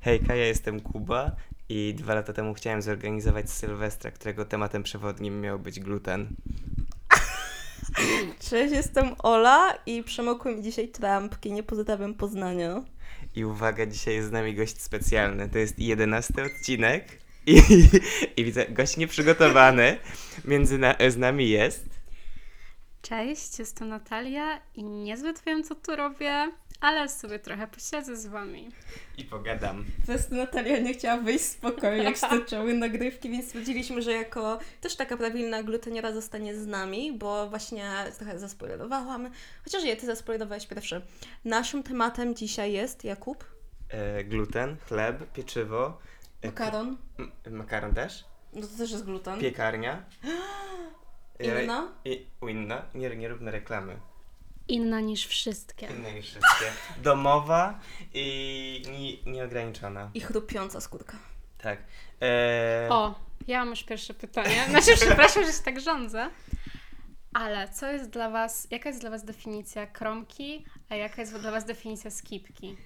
Hejka, ja jestem Kuba i dwa lata temu chciałem zorganizować Sylwestra, którego tematem przewodnim miał być gluten. Cześć, jestem Ola i przemokły mi dzisiaj trampki, nie pozdrawiam Poznania. I uwaga, dzisiaj jest z nami gość specjalny. To jest jedenasty odcinek i, i widzę, gość nieprzygotowany. Między na, z nami jest... Cześć, jestem Natalia i niezbyt wiem, co tu robię, ale sobie trochę posiedzę z wami. I pogadam. Po prostu Natalia nie chciała wyjść z pokoju, jak stoczyły nagrywki, więc stwierdziliśmy, że jako też taka prawilna gluteniera zostanie z nami, bo właśnie trochę zaspoilerowałam. Chociaż nie, ty zaspoilerowałeś pierwszy. Naszym tematem dzisiaj jest, Jakub? E, gluten, chleb, pieczywo. e, Makaron. makaron też? No to też jest gluten. Piekarnia. E, Inna? I, inna? Nie, nie róbmy reklamy. Inna niż wszystkie. Inne niż wszystkie. Domowa i ni, nieograniczona. I chrupiąca skórka. Tak. E, O, ja mam już pierwsze pytanie. Znaczy, przepraszam, że się tak rządzę. Ale co jest dla Was, jaka jest dla Was definicja kromki, a jaka jest dla Was definicja skipki?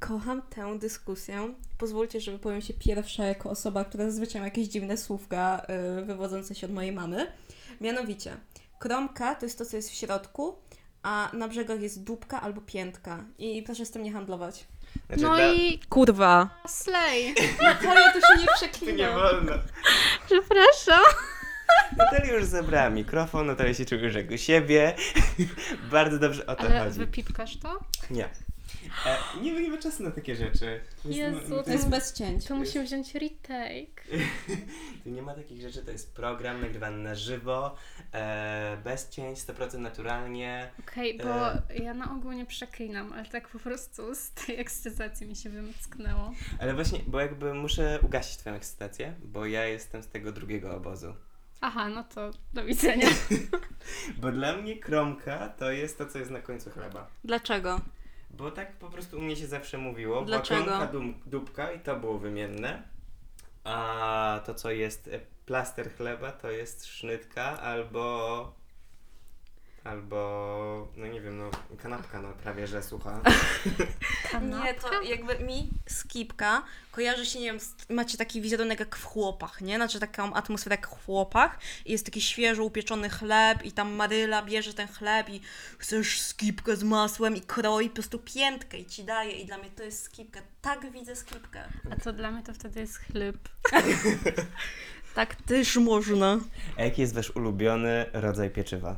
Kocham tę dyskusję. Pozwólcie, że wypowiem się pierwsza jako osoba, która zazwyczaj ma jakieś dziwne słówka yy, wywodzące się od mojej mamy. Mianowicie, kromka to jest to, co jest w środku, a na brzegach jest dupka albo piętka. I proszę z tym nie handlować. znaczy, No dla- i Kurwa! slay. Natalia, to się nie Tu nie przeklina. wolno. Przepraszam. Natalia już zabrała mikrofon, Natalia się czuje już jak u siebie. Bardzo dobrze o to Ale chodzi. wypipkasz to? Nie. E, nie, nie ma czasu na takie rzeczy. Jezu, To jest bez cięć. To musimy wziąć retake. Tu nie ma takich rzeczy, to jest program nagrywany na żywo, e, bez cięć, 100% naturalnie. Okej, bo ja na ogół nie przeklinam, ale tak po prostu z tej ekscytacji mi się wymsknęło. Ale właśnie, bo jakby muszę ugasić twoją ekscytację, bo ja jestem z tego drugiego obozu. Aha, no to do widzenia. Bo dla mnie kromka to jest to, co jest na końcu chleba. Dlaczego? Bo tak po prostu u mnie się zawsze mówiło. Dlaczego? Była kromka, dum, dupka i to było wymienne. A to, co jest e, plaster chleba, to jest sznytka albo... Albo, no nie wiem, no kanapka, no prawie, że sucha. Nie, to jakby mi skipka kojarzy się, nie wiem, z, macie taki wizerunek jak w chłopach, nie? Znaczy taką atmosferę jak w chłopach i jest taki świeżo upieczony chleb i tam Maryla bierze ten chleb i chcesz skipkę z masłem i kroi po prostu piętkę i ci daje i dla mnie to jest skipka. Tak widzę skipkę. A to dla mnie to wtedy jest chleb. Tak też można. A jaki jest wasz ulubiony rodzaj pieczywa?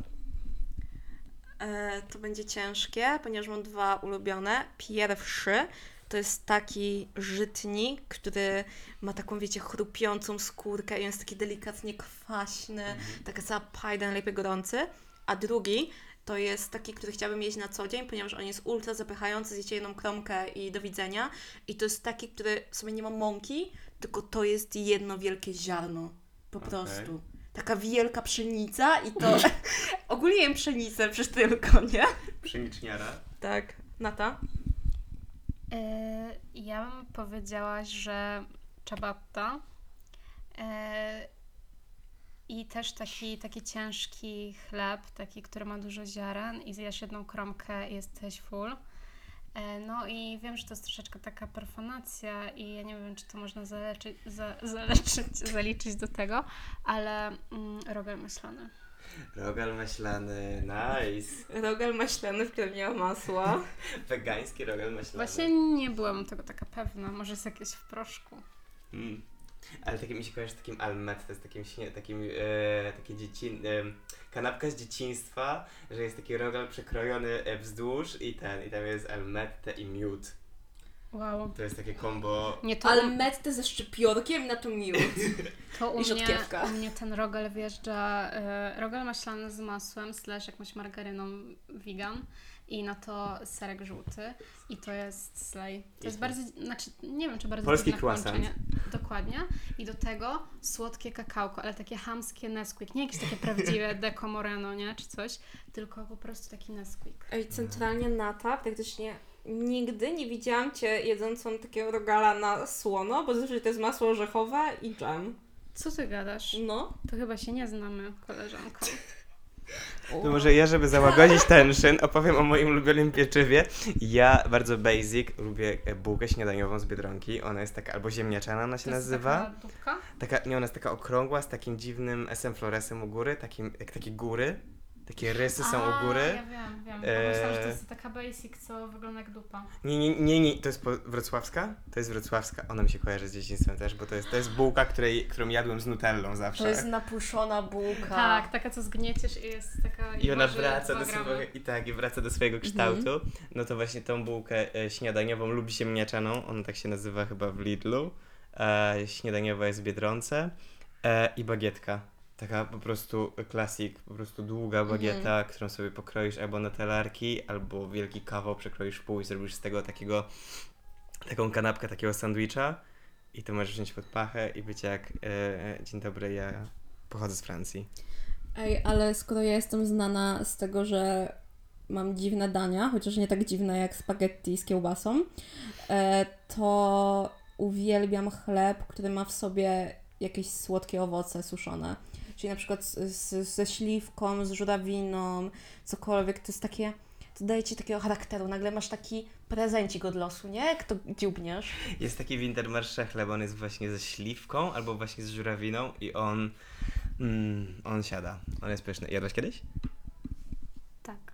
E, to będzie ciężkie, ponieważ mam dwa ulubione. Pierwszy to jest taki żytnik, który ma taką, wiecie, chrupiącą skórkę i jest taki delikatnie kwaśny, taka cała pajda, najlepiej gorący. A drugi to jest taki, który chciałabym jeść na co dzień, ponieważ on jest ultra zapychający, zjecie jedną kromkę i do widzenia. I to jest taki, który w sobie nie ma mąki, tylko to jest jedno wielkie ziarno. Po Okej. prostu. Taka wielka pszenica i to... Ogólnie jem pszenicę przez tylko, nie? Pszeniczniara. Tak. Nata? E, ja bym powiedziała, że ciabatta. E, I też taki, taki ciężki chleb, taki, który ma dużo ziaren i zjesz jedną kromkę i jesteś full. E, No i wiem, że to jest troszeczkę taka profanacja i ja nie wiem, czy to można zaleczyć, za, zaleczyć, zaliczyć do tego, ale mm, rogal myślany. Rogal maślany, nice. Rogal maślany, w którym nie ma masła. Wegański rogal maślany. Właśnie nie byłam tego taka pewna, może jest jakieś w proszku. Mm. Ale takie mi się kojarzy z takim almet, to jest takim, takim e, takie dzieci, e, kanapka z dzieciństwa, że jest taki rogal przekrojony e, wzdłuż i ten, i tam jest almette i miód. Wow. To jest takie kombo. Nie, to, Ale ze szczypiorkiem na to miód. To u I mnie, u mnie ten rogal wjeżdża, e, rogal maślany z masłem, slash jakąś margaryną vegan i na to serek żółty i to jest slay. To jest bardzo, znaczy nie wiem czy bardzo Polski dziwne croissant. połączenie. Dokładnie. I do tego słodkie kakałko, ale takie hamskie Nesquik, nie jakieś takie prawdziwe Deco Moreno, nie, czy coś, tylko po prostu taki Nesquik. Ej, centralnie Nata praktycznie nigdy nie widziałam Cię jedzącą takiego rogala na słono, bo zazwyczaj to jest masło orzechowe i dżem. Co ty gadasz? No. To chyba się nie znamy, koleżanko. To może ja, żeby załagodzić tension, opowiem o moim ulubionym pieczywie. Ja bardzo basic, lubię e, bułkę śniadaniową z Biedronki. Ona jest taka, albo ziemniaczana ona się To nazywa. taka dupka? Taka, nie, ona jest taka okrągła, z takim dziwnym SM floresem u góry, takim, jak takie góry. Takie rysy są A, u góry. Ja wiem, wiem. Bo Eee. myślałam, że to jest taka basic, co wygląda jak dupa. Nie, nie, nie, nie, to jest po, wrocławska? To jest wrocławska. Ona mi się kojarzy z dzieciństwem też, bo to jest, to jest bułka, której, którą jadłem z nutellą zawsze. To jest napuszona bułka. Tak, taka co zgnieciesz i jest taka... I ona waży wraca dwa do gramy. swojego, i tak, i wraca do swojego kształtu. No to właśnie tą bułkę e, śniadaniową lubi się mniaczaną, ona tak się nazywa chyba w Lidlu. E, śniadaniowa jest w Biedronce. E, I bagietka. Taka po prostu klasik, po prostu długa bagieta, którą sobie pokroisz albo na telarki, albo wielki kawał przekroisz w pół i zrobisz z tego takiego, taką kanapkę, takiego sandwicha. I to możesz wziąć pod pachę i być jak, e, dzień dobry, ja pochodzę z Francji. Ej, ale skoro ja jestem znana z tego, że mam dziwne dania, chociaż nie tak dziwne jak spaghetti z kiełbasą, e, to uwielbiam chleb, który ma w sobie jakieś słodkie owoce suszone. Czyli na przykład z, z, ze śliwką, z żurawiną, cokolwiek. To jest takie, to daje Ci takiego charakteru. Nagle masz taki prezencik od losu, nie? Jak to dziubniesz. Jest taki Wintermarsze chleb, on jest właśnie ze śliwką albo właśnie z żurawiną i on, mm, on siada. On jest pyszny. Jadłaś kiedyś? Tak.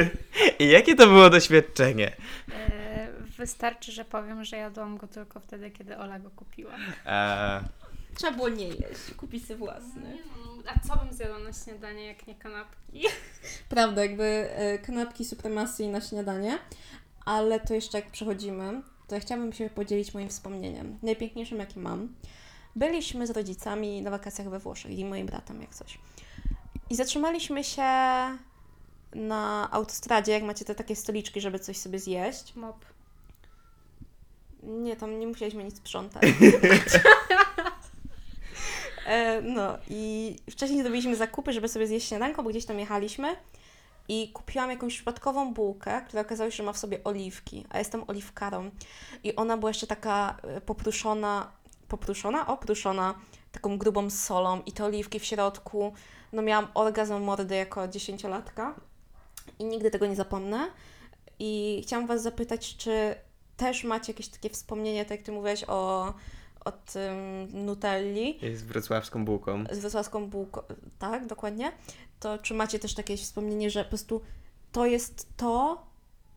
I jakie to było doświadczenie? E, wystarczy, że powiem, że jadłam go tylko wtedy, kiedy Ola go kupiła. Eee, Trzeba było nie jeść, kupić sobie własny. A co bym zjadła na śniadanie, jak nie kanapki? Prawda, jakby e, kanapki supremacji na śniadanie, ale to jeszcze jak przechodzimy, to ja chciałabym się podzielić moim wspomnieniem, najpiękniejszym jakie mam. Byliśmy z rodzicami na wakacjach we Włoszech i moim bratem jak coś. I zatrzymaliśmy się na autostradzie, jak macie te takie stoliczki, żeby coś sobie zjeść. Mop. Nie, tam nie musieliśmy nic sprzątać. e, no i wcześniej zrobiliśmy zakupy, żeby sobie zjeść śniadanko, bo gdzieś tam jechaliśmy i kupiłam jakąś przypadkową bułkę, która okazała się, że ma w sobie oliwki, a jestem oliwkarą. I ona była jeszcze taka e, popruszona, popruszona? Opruszona taką grubą solą i te oliwki w środku. No miałam orgazm mordy jako dziesięciolatka i nigdy tego nie zapomnę. I chciałam Was zapytać, czy też macie jakieś takie wspomnienie, tak jak Ty mówiłaś o, o tym Nutelli jest wrocławską bułką. z wysławską bułką, tak, dokładnie, to czy macie też takie wspomnienie, że po prostu to jest to,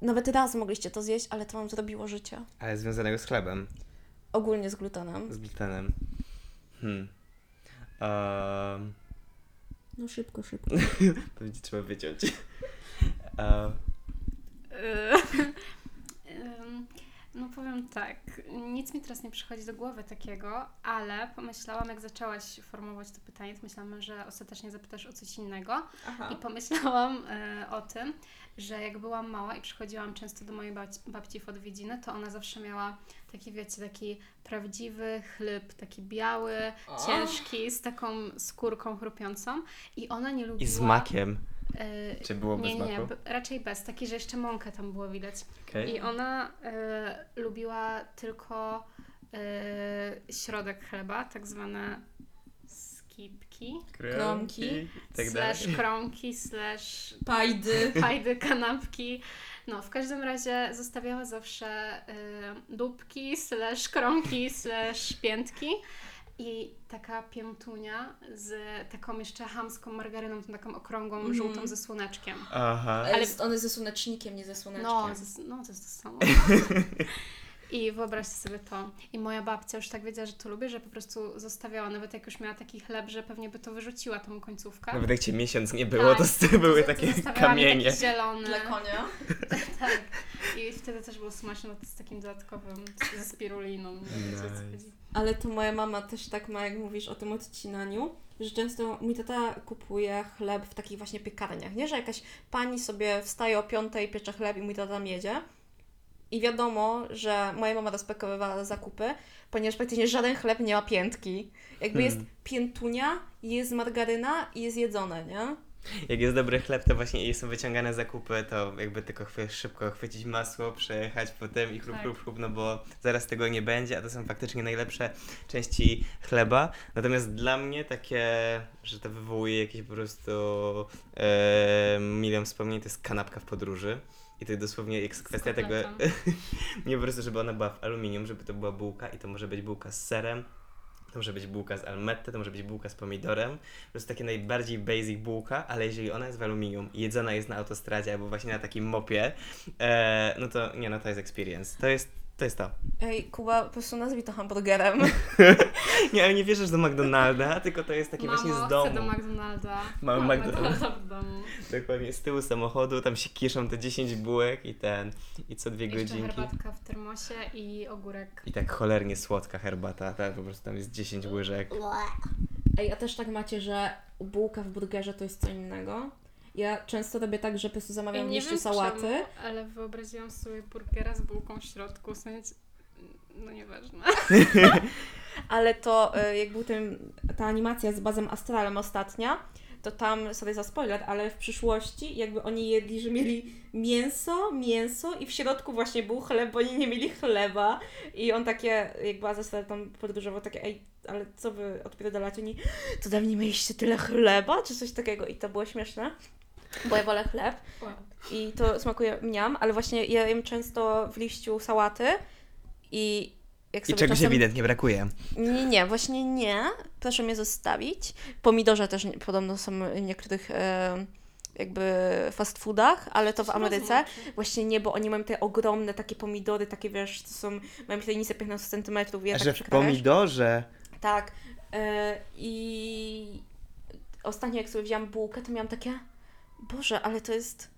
nawet raz mogliście to zjeść, ale to Wam zrobiło życie. Ale związanego z chlebem, Ogólnie z glutenem. z glutanem. Hmm. No szybko, szybko. to będzie trzeba wyciąć. Ym, No powiem tak, nic mi teraz nie przychodzi do głowy takiego, ale pomyślałam, jak zaczęłaś formułować to pytanie, to myślałam, że ostatecznie zapytasz o coś innego. I pomyślałam e, o tym, że jak byłam mała i przychodziłam często do mojej babci, babci w odwiedziny, to ona zawsze miała taki, wiecie, taki prawdziwy chleb, taki biały, ciężki, z taką skórką chrupiącą. I ona nie lubiła... I z makiem. E, Czy było bez nie, nie, maku? raczej bez, taki, że jeszcze mąkę tam było widać. Okej. I ona e, lubiła tylko e, środek chleba, tak zwane skipki, kromki, tak slash dalej. kromki, slash Pajdy. fajdy, kanapki. No, w każdym razie zostawiała zawsze e, dupki, slash kromki, slash piętki. I taka piętunia z taką jeszcze chamską margaryną, tą taką okrągłą, Mhm. żółtą ze słoneczkiem. Aha. Ale one ze słonecznikiem, nie ze słoneczkiem. No, to, no, to jest to samo. I wyobraźcie sobie to. I moja babcia już tak wiedziała, że to lubię, że po prostu zostawiała, nawet jak już miała taki chleb, że pewnie by to wyrzuciła tą końcówkę. Nawet jak cię miesiąc nie było, Tak. to z- były takie kamienie. Taki zielony. Dla konia. tak. I wtedy też było smaczne z takim dodatkowym, ze spiruliną. Nice. chodzi. Ale to moja mama też tak ma, jak mówisz o tym odcinaniu, że często mój tata kupuje chleb w takich właśnie piekarniach, nie? Że jakaś pani sobie wstaje o piątej, piecze chleb i mój tata tam jedzie. I wiadomo, że moja mama rozpakowywała zakupy, ponieważ praktycznie żaden chleb nie ma piętki. Jakby Hmm. jest piętunia, jest margaryna i jest jedzone, nie? Jak jest dobry chleb, to właśnie i są wyciągane zakupy, to jakby tylko chwy, szybko chwycić masło, przejechać potem i chrup, Tak. chrup, chrup, no bo zaraz tego nie będzie, a to są faktycznie najlepsze części chleba. Natomiast dla mnie takie, że to wywołuje jakieś po prostu e, milion wspomnień, to jest kanapka w podróży. I to dosłownie jest kwestia tego, nie po prostu, żeby ona była w aluminium, żeby to była bułka i to może być bułka z serem, to może być bułka z almetty, to może być bułka z pomidorem. Po prostu takie najbardziej basic bułka, ale jeżeli ona jest w aluminium i jedzona jest na autostradzie albo właśnie na takim mopie, e, no to nie, no to jest experience. To jest to. Jest to. Ej, Kuba, po prostu nazwij to hamburgerem. Nie, ale nie wierzysz do McDonalda, tylko to jest takie Mamo, właśnie z chcę domu. do McDonalda. Mamy Mam McDonalda. w domu. Dokładnie, z tyłu samochodu, tam się kiszą te 10 bułek i ten, i co dwie Jeszcze godzinki. herbatka w termosie i ogórek. I tak cholernie słodka herbata, tak, po prostu tam jest 10 łyżek. Ej, a też tak macie, że bułka w burgerze to jest co innego? Ja często robię tak, że po prostu zamawiam nie wiem sałaty. Czemu, ale wyobraziłam sobie burgera z bułką w środku, w sensie... No nieważne. Ale to y, jak był ten, ta animacja z Bazem Astralem ostatnia, to tam, sorry za spoiler, ale w przyszłości jakby oni jedli, że mieli mięso, mięso i w środku właśnie był chleb, bo oni nie mieli chleba i on takie, jak Baz Astral tam podróżował, takie ej, ale co wy odpierdalacie? Oni, to dawniej mieliście tyle chleba? Czy coś takiego? I to było śmieszne, bo ja wolę chleb Wow. i to smakuje mniam, ale właśnie ja jem często w liściu sałaty i jak I czegoś czasem... ewidentnie brakuje. Nie, nie, właśnie nie. Proszę mnie zostawić. Pomidorze też podobno są w niektórych e, jakby fast foodach, ale to w Ameryce. Właśnie nie, bo oni mają te ogromne takie pomidory, takie wiesz, to są, mają średnicę 15 cm. Ja A tak że w pomidorze. Tak. E, I ostatnio jak sobie wziąłam bułkę, to miałam takie, Boże, ale to jest...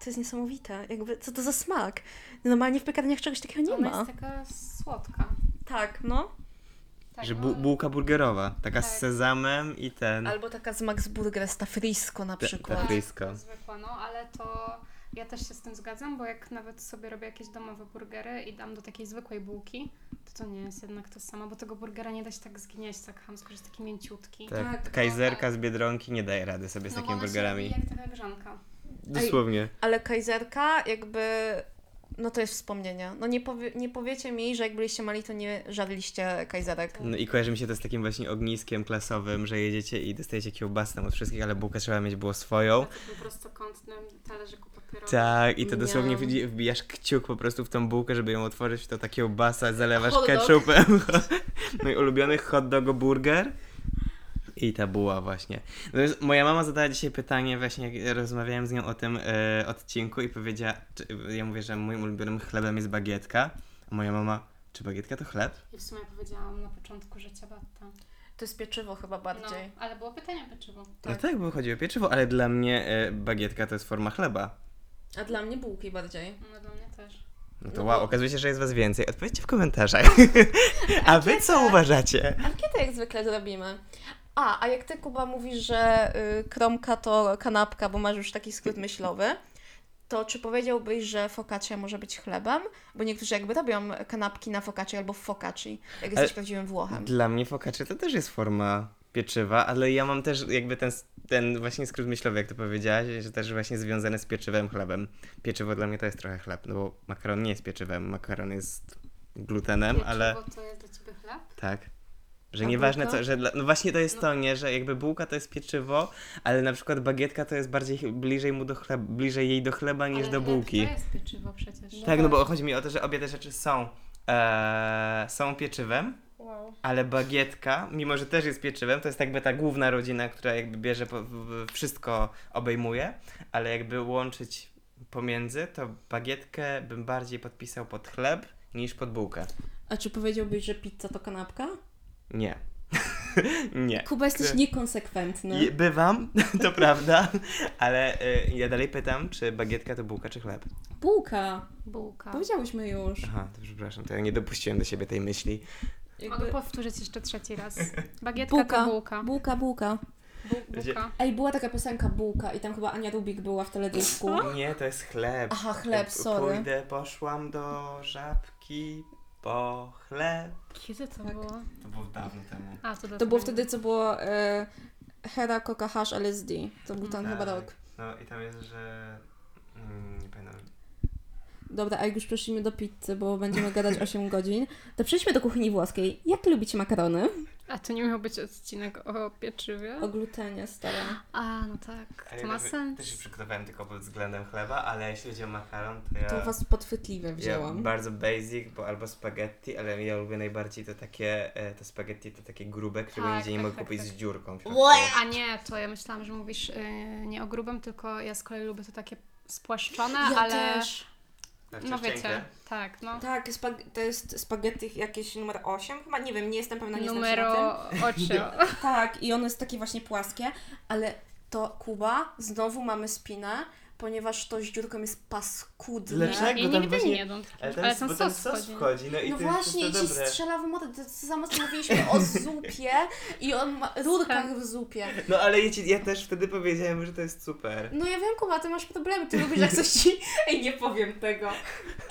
To jest niesamowite. Jakby, co to za smak? Normalnie w piekarniach czegoś takiego nie Ona ma. jest taka słodka. Tak, no. Tak, że no, bu- bułka burgerowa, taka z Tak. sezamem i ten. Albo taka z Max Burger, z Frisco na Te- przykład. te Frisco. Zwykła, no, ale to ja też się z tym zgadzam, bo jak nawet sobie robię jakieś domowe burgery i dam do takiej zwykłej bułki, to to nie jest jednak to samo, bo tego burgera nie da się tak zgnieść tak chamsko, że jest taki mięciutki. Tak, Tak, kajzerka z Biedronki nie daje rady sobie z No, takimi burgerami. robi jak taka grzanka. Dosłownie. Ale Kajzerka jakby, no to jest wspomnienie. No nie, powie, nie powiecie mi, że jak byliście mali, to nie żadliście Kajzerek. No i kojarzy mi się to z takim właśnie ogniskiem klasowym, że jedziecie i dostajecie kiełbasę tam od wszystkich, ale bułkę trzeba mieć było swoją. Takim prostokątnym talerzyku papierowym. Tak, i to dosłownie wbijasz kciuk po prostu w tą bułkę, żeby ją otworzyć, to ta kiełbasa, zalewasz ketchupem. Mój ulubiony hot dog burger. I ta buła właśnie. Natomiast moja mama zadała dzisiaj pytanie, właśnie jak rozmawiałem z nią o tym e, odcinku i powiedziała, czy, ja mówię, że moim ulubionym chlebem jest bagietka, a moja mama, czy bagietka to chleb? I w sumie powiedziałam na początku, że ciabatta. To jest pieczywo chyba No, bardziej. ale było pytanie pieczywo. No tak, bo chodzi o pieczywo, ale dla mnie e, bagietka to jest forma chleba. A dla mnie bułki bardziej. No dla mnie też. No to No wow, bo- okazuje się, że jest was więcej. Odpowiedzcie w komentarzach. A wy co uważacie? Ankietę jak zwykle zrobimy. A, a jak ty, Kuba, mówisz, że y, kromka to kanapka, bo masz już taki skrót myślowy, to czy powiedziałbyś, że focaccia może być chlebem? Bo niektórzy jakby robią kanapki na focacci albo w focacci, jak jesteś prawdziwym Włochem. Dla mnie focaccia to też jest forma pieczywa, ale ja mam też jakby ten, ten właśnie skrót myślowy, jak to powiedziałaś, że też właśnie związany z pieczywem, chlebem. Pieczywo dla mnie to jest trochę chleb, no bo makaron nie jest pieczywem, makaron jest glutenem, ale Pieczywo to jest dla ciebie chleb? tak. Że A nieważne bułka? co, że dla, no właśnie to jest No. to, nie, że jakby bułka to jest pieczywo, ale na przykład bagietka to jest bardziej bliżej mu do chleba, bliżej jej do chleba niż Ale do bułki. To jest pieczywo przecież. Tak, no bo chodzi mi o to, że obie te rzeczy są, e, są pieczywem, Wow. ale bagietka, mimo że też jest pieczywem, to jest jakby ta główna rodzina, która jakby bierze, po, wszystko obejmuje, ale jakby łączyć pomiędzy, to bagietkę bym bardziej podpisał pod chleb niż pod bułkę. A czy powiedziałbyś, że pizza to kanapka? Nie. nie. Kuba, jesteś niekonsekwentny. Bywam, to prawda, ale y, ja dalej pytam, czy bagietka to bułka, czy chleb? Bułka. Bułka. Powiedziałyśmy już. Aha, to przepraszam, to ja nie dopuściłem do siebie tej myśli. Mogę powtórzyć jeszcze trzeci raz. Bagietka Bułka. to bułka. Bułka, bułka. Bu- bułka. Ej, była taka piosenka Bułka i tam chyba Ania Rubik była w teledysku. Nie, to jest chleb. Aha, chleb, P- sorry. Pójdę, poszłam do żabki po chleb. Kiedy to Tak. było? To było dawno temu. A, to, To było wtedy, co było e, Hera Coca Hash LSD. To był ten Tak. chyba rok. No i tam jest, że... Mm, nie pamiętam. Dobra, a jak już przeszliśmy do pizzy, bo będziemy gadać 8 godzin, to przejdźmy do kuchni włoskiej. Jak lubicie makarony? A to nie miał być odcinek o pieczywie? O glutenie, stara. A, no tak, Ale to ja ma sens. Też się przygotowałem tylko pod względem chleba, ale jeśli chodzi o makaron, to ja... To was podchwytliwe Ja wzięłam. bardzo basic, bo albo spaghetti, ale ja lubię najbardziej to takie, e, to spaghetti to takie grube, którego Tak, nigdzie nie tak, mogę tak, kupić tak. z dziurką! A nie, to ja myślałam, że mówisz yy, nie o grubym, tylko ja z kolei lubię to takie spłaszczone, Ja ale... też. No wiecie, tak, no. Tak, spag- to jest spaghetti jakieś numer 8 chyba, nie wiem, nie jestem pewna, nie znam się na Numero 8. tym. Tak, i one jest takie właśnie płaskie, ale to Kuba, znowu mamy spinę, ponieważ to z dziurką jest paskudne. Dlaczego? Ja tam nigdy właśnie- nie jadłam takiego, Ale tam, ale ale ten bo ten sos sos wchodzi. wchodzi, no i No to właśnie, i jest ci to dobre. strzela w modę. To samo co mówiliśmy o zupie i o ma- rurkach w zupie. No ale ja, ci, ja też wtedy powiedziałem, że to jest super. No ja wiem, Kuba, ty masz problemy, ty lubisz jak coś ci... Ej, nie powiem tego.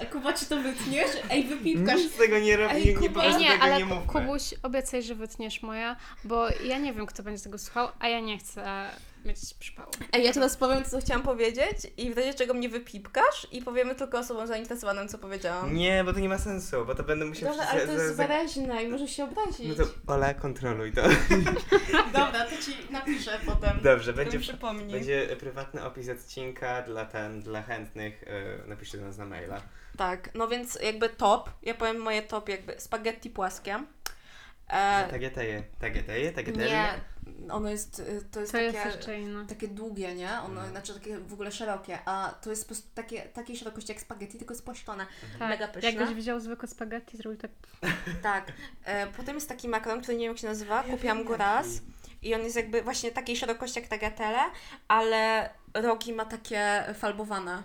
A Kuba, czy to wytniesz? Ej, wypipkasz. Nic z tego nie robię, Ej, nie, nie, Kuba. po Ej, prostu nie, tego ale nie mówmy. Kubuś, obiecaj, że wytniesz moja, bo ja nie wiem, kto będzie tego słuchał, a ja nie chcę mieć przypału. Ej, ja teraz powiem, co chciałam powiedzieć i w razie czego mnie wypipkasz i powiemy tylko osobom zainteresowanym, co powiedziałam. Nie, bo to nie ma sensu, bo to będę musiał... Dobra, ale to jest wyraźne i możesz się obrazić. No to Ola, kontroluj to. Dobra, to ci napiszę potem. Dobrze, będzie, przypomnij. będzie prywatny opis odcinka dla, ten, dla chętnych. Yy, napiszcie do nas na maila. Tak, no więc jakby top, ja powiem moje top jakby spaghetti płaskie. E, Tageteje, tageteje, tageteje. nie, ono jest, y, to jest To takie... jest takie długie, nie? Ono, Mhm. znaczy takie w ogóle szerokie, a to jest po prostu takie, takiej szerokości jak spaghetti, tylko spłaszczone. Tak, Mega pyszne. jakbyś wziął zwykłe spaghetti, zrobił tak... Tak. E, potem jest taki makaron, który nie wiem jak się nazywa, Ja kupiłam go raz i on jest jakby właśnie takiej szerokości jak tagliatelle, ale rogi ma takie falbowane.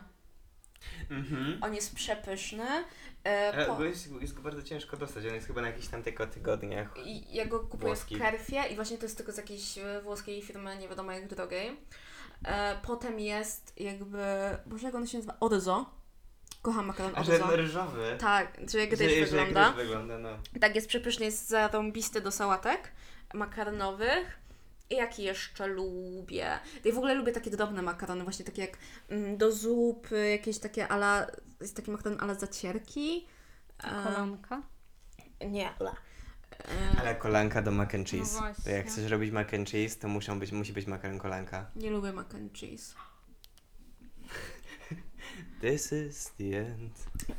Mhm. On jest przepyszny. E, Ale po, go jest, jest go bardzo ciężko dostać, on jest chyba na jakichś tam tylko tygodniach. i ja go kupuję Włoski. w Kerfie i właśnie to jest tylko z jakiejś e, włoskiej firmy, nie wiadomo jak drogiej. E, potem jest jakby, boże jak on się nazywa? Orzo. Kocham makaron A że Orzo. ryżowy. Tak, że jak jak wygląda. ryż wygląda, no. Tak, jest przepyszny, jest zarąbisty do sałatek makaronowych. I jaki jeszcze lubię? Ja w ogóle lubię takie drobne makarony, właśnie takie jak mm, do zupy, jakieś takie ala, jest taki makaron ala zacierki. E, Kolanka. nie, ala. E, Ale kolanka do mac and cheese. No to jak chcesz robić mac and cheese, to muszą być, musi być makaron kolanka. nie lubię mac and cheese. This is the end.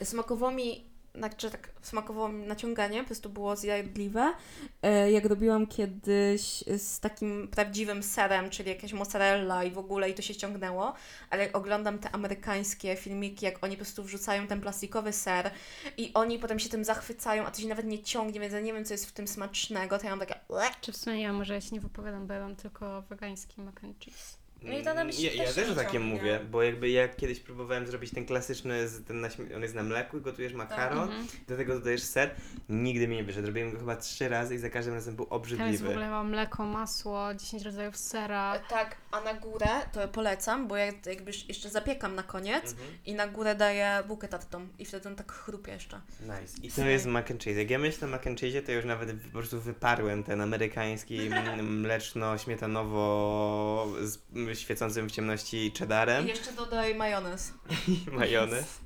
Smakowo mi, znaczy tak, smakowo mi naciąganie po prostu było zjadliwe. E, jak robiłam kiedyś z takim prawdziwym serem, czyli jakaś mozzarella i w ogóle i to się ciągnęło, ale jak oglądam te amerykańskie filmiki, jak oni po prostu wrzucają ten plastikowy ser i oni potem się tym zachwycają, a to się nawet nie ciągnie, więc ja nie wiem, co jest w tym smacznego, to ja mam takie... Czy w sumie ja może ja się nie wypowiadam, bo ja mam tylko wegański mac and cheese. No i to nam się ja, ja też też nie o takim mówię, bo jakby ja kiedyś próbowałem zrobić ten klasyczny, z- ten na, śmie- on jest na mleku i gotujesz makaron, Mhm. do tego dodajesz ser, nigdy mi nie wyszedł. Robiłem go chyba trzy razy i za każdym razem był Tam jest w obrzydliwy. ogóle chyba mleko, masło, 10 rodzajów sera. Tak, a na górę to polecam, bo ja jakby jeszcze zapiekam na koniec Mhm. i na górę daję bułkę tartą i wtedy on tak chrupie jeszcze. Nice. I to jest mac and cheese. Jak ja myślę o mac and cheese, to już nawet po prostu wyparłem ten amerykański m- mleczno-śmietanowo z świecącym w ciemności cheddarem. I jeszcze dodaj majonez. i majonez.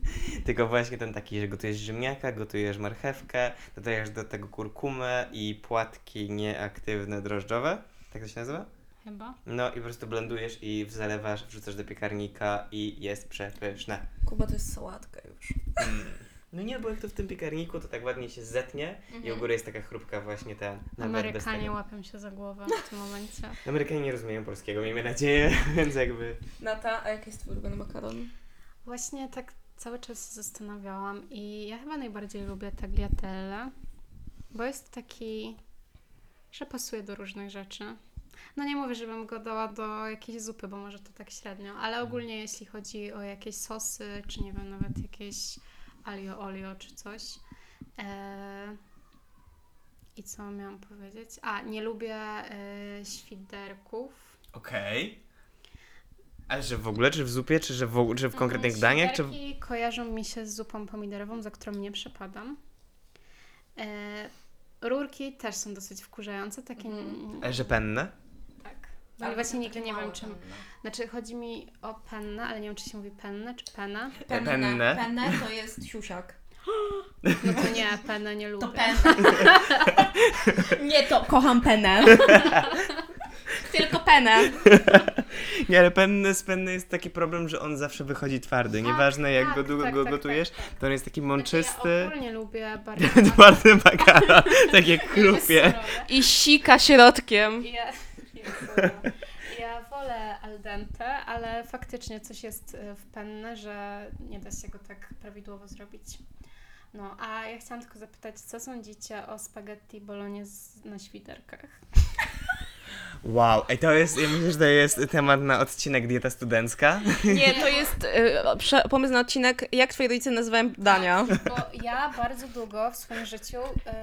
Tylko właśnie ten taki, że gotujesz ziemniaka, gotujesz marchewkę, dodajesz do tego kurkumę i płatki nieaktywne drożdżowe. Tak to się nazywa? Chyba. No i po prostu blendujesz i zalewasz, wrzucasz do piekarnika i jest przepyszne. Kuba to jest sałatka już. Mm. No nie, bo jak to w tym piekarniku, to tak ładnie się zetnie i u góry jest taka chrupka właśnie bez Amerykanie łapią się za głowę w tym momencie. Amerykanie nie rozumieją polskiego, miejmy nadzieję, więc jakby... Nata, a jaki jest twój ulubiony makaron? Właśnie tak cały czas się zastanawiałam i ja chyba najbardziej lubię tagliatelle, bo jest taki, że pasuje do różnych rzeczy. No nie mówię, żebym go dała do jakiejś zupy, bo może to tak średnio, ale ogólnie jeśli chodzi o jakieś sosy, czy nie wiem, nawet jakieś alio olio czy coś. E... I co miałam powiedzieć? A, nie lubię e, świderków. Okej. Ale że w ogóle, czy w zupie, czy że w, czy w konkretnych Mm, daniach, czy... kojarzą mi się z zupą pomidorową, za którą nie przepadam. E, rurki też są dosyć wkurzające, takie... Ale że penne? Tak. No i właśnie nigdy nie wiem, czym. penne. Znaczy, chodzi mi o pennę, ale nie wiem, czy się mówi pennę, czy penę. Penne. Penne to jest siusiak. No to nie, penę nie lubię. To penne. nie to. Kocham penę. Tylko penę. Nie, ale penny z penny jest taki problem, że on zawsze wychodzi twardy. Nieważne jak tak, go długo tak, go tak, gotujesz, tak, tak. to on jest taki Znaczy, mączysty. ja ogólnie lubię bardzo Twardy makara, tak jak chrupie. I sika środkiem. ja wolę al dente, ale faktycznie coś jest y, w penne, że nie da się go tak prawidłowo zrobić. No, a ja chciałam tylko zapytać, co sądzicie o spaghetti bolognese na świderkach? Wow, ej, to jest, ja myślę, że to jest temat na odcinek dieta studencka. Nie, to jest y, pomysł na odcinek, jak twoi rodzice nazywają dania. Bo ja bardzo długo w swoim życiu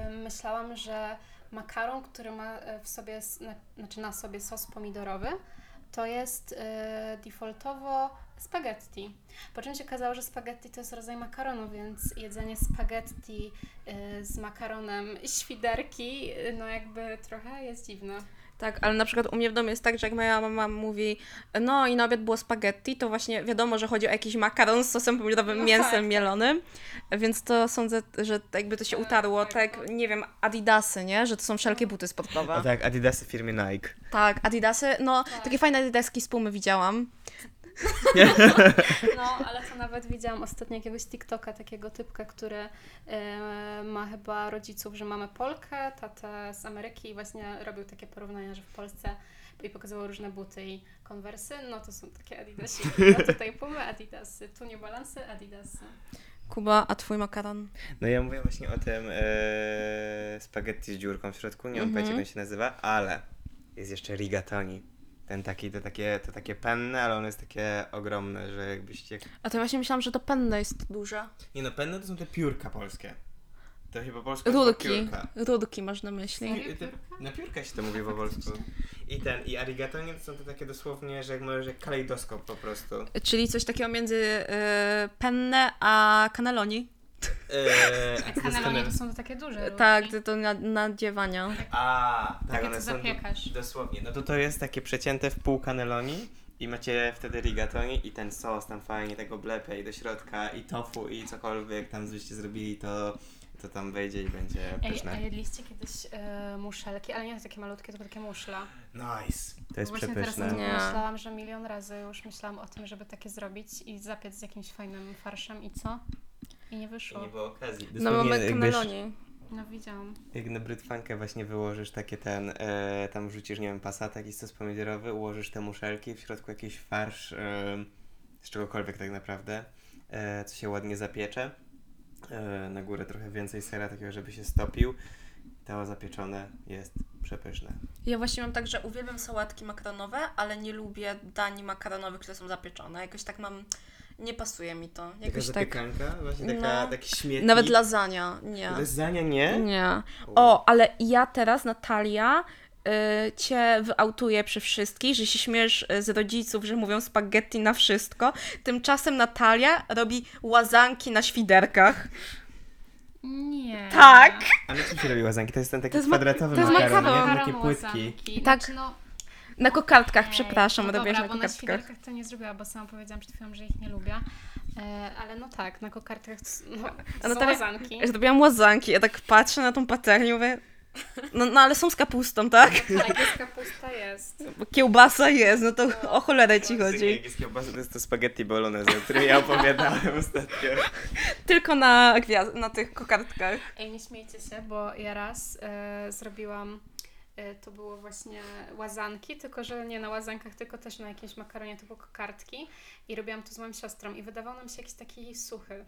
y, myślałam, że makaron, który ma y, w sobie, znaczy na sobie sos pomidorowy, to jest y, defaultowo spaghetti. Po czym się okazało, że spaghetti to jest rodzaj makaronu, więc jedzenie spaghetti y, z makaronem świderki, no jakby trochę jest dziwne. Tak, ale na przykład u mnie w domu jest tak, że jak moja mama mówi, no i na obiad było spaghetti, to właśnie wiadomo, że chodzi o jakiś makaron z sosem pomidorowym, No mięsem tak. mielonym, więc to sądzę, że jakby to się utarło, tak, nie wiem, Adidasy, nie? Że to są wszelkie buty sportowe. O tak, Adidasy firmy Nike. Tak, Adidasy, no takie fajne Adidaski z Pumy widziałam. No, ale to nawet widziałam ostatnio jakiegoś TikToka, takiego typka, który e, ma chyba rodziców, że mamy Polkę, tatę z Ameryki i właśnie robił takie porównania, że w Polsce i pokazywał różne buty i konwersy, no to są takie adidasiki. No tutaj Pumy, adidasy, tu nie balansy, adidasy. Kuba, a twój makaron? No ja mówię właśnie o tym e, spaghetti z dziurką w środku, nie mam Mhm. pojęcia jak on się nazywa, ale jest jeszcze rigatoni. Ten taki, to takie, to takie penne, ale one jest takie ogromne, że jakbyście... A to ja właśnie myślałam, że to penne jest duże. Nie no, penne to są te piórka polskie. To chyba polska Rurki. piórka. Rurki masz na myśli. Te, na piórka się to mówi po polsku. I ten, i arigatoni to są te takie dosłownie, że jak możesz, jak kalejdoskop po prostu. Czyli coś takiego między y, penne a cannelloni. Eee, a co to kanel- to są takie duże. Tak, to, to na, nadziewania. A, tak, Takie, one co są zapiekasz. do, dosłownie. No to to jest takie przecięte w pół kaneloni i macie wtedy rigatoni i ten sos tam fajnie tego blepia i do środka i tofu i cokolwiek tam byście zrobili to, to tam wejdzie i będzie Ej, pyszne. a jedliście kiedyś e, muszelki, ale nie takie malutkie, tylko takie muszla. Nice. To jest Właśnie teraz przepyszne. o tym Nie. myślałam, że milion razy już myślałam o tym, żeby takie zrobić i zapiec z jakimś fajnym farszem i co? I nie I wyszło. nie było okazji. No Dosłownie mamy jakbyś- cannelloni. No widziałam. Jak na brytwankę właśnie wyłożysz takie ten, e, tam wrzucisz, nie wiem, pasat, jakiś sos pomidorowy, ułożysz te muszelki, w środku jakiś farsz, e, z czegokolwiek tak naprawdę, e, co się ładnie zapiecze. E, na górę trochę więcej sera, takiego, żeby się stopił. To zapieczone jest przepyszne. Ja właśnie mam tak, że uwielbiam sałatki makaronowe, ale nie lubię dań makaronowych, które są zapieczone. Jakoś tak mam... Nie pasuje mi to. Taka Jakoś tak... zapiekanka, właśnie taka, No. taki śmietnik. Nawet lasagna, nie. Lasagna nie? Nie. O, ale ja teraz, Natalia, y, cię wyautuję przy wszystkich, że się śmiesz y, z rodziców, że mówią spaghetti na wszystko. Tymczasem Natalia robi łazanki na świderkach. Nie. Tak. A na czym się robi łazanki? To jest ten taki To kwadratowy makaron, makaron. takie płytki. łazanki. Tak. Znaczy, no, Na kokardkach, ej, przepraszam, no robiłaś dobra, na bo na kokardkach. świderkach to nie zrobiła, bo sama powiedziałam przed chwilą, że ich nie lubię. E, ale no tak, na kokardkach no, no są teraz- łazanki. Zrobiłam łazanki, ja tak patrzę na tą patelnię i mówię, no, no ale są z kapustą, tak? Tak, jest kapusta, jest. Bo Kiełbasa jest, no to o cholerę ci chodzi. Jak jest kiełbasa, to jest to spaghetti bolognese, o którym ja opowiadałem ostatnio. Tylko na, gwiaz- na tych kokardkach. Ej, nie śmiejcie się, bo ja raz e, zrobiłam, to było właśnie łazanki, tylko że nie na łazankach, tylko też na jakimś makaronie typu kokardki i robiłam to z moją siostrą i wydawał nam się jakiś taki suchy.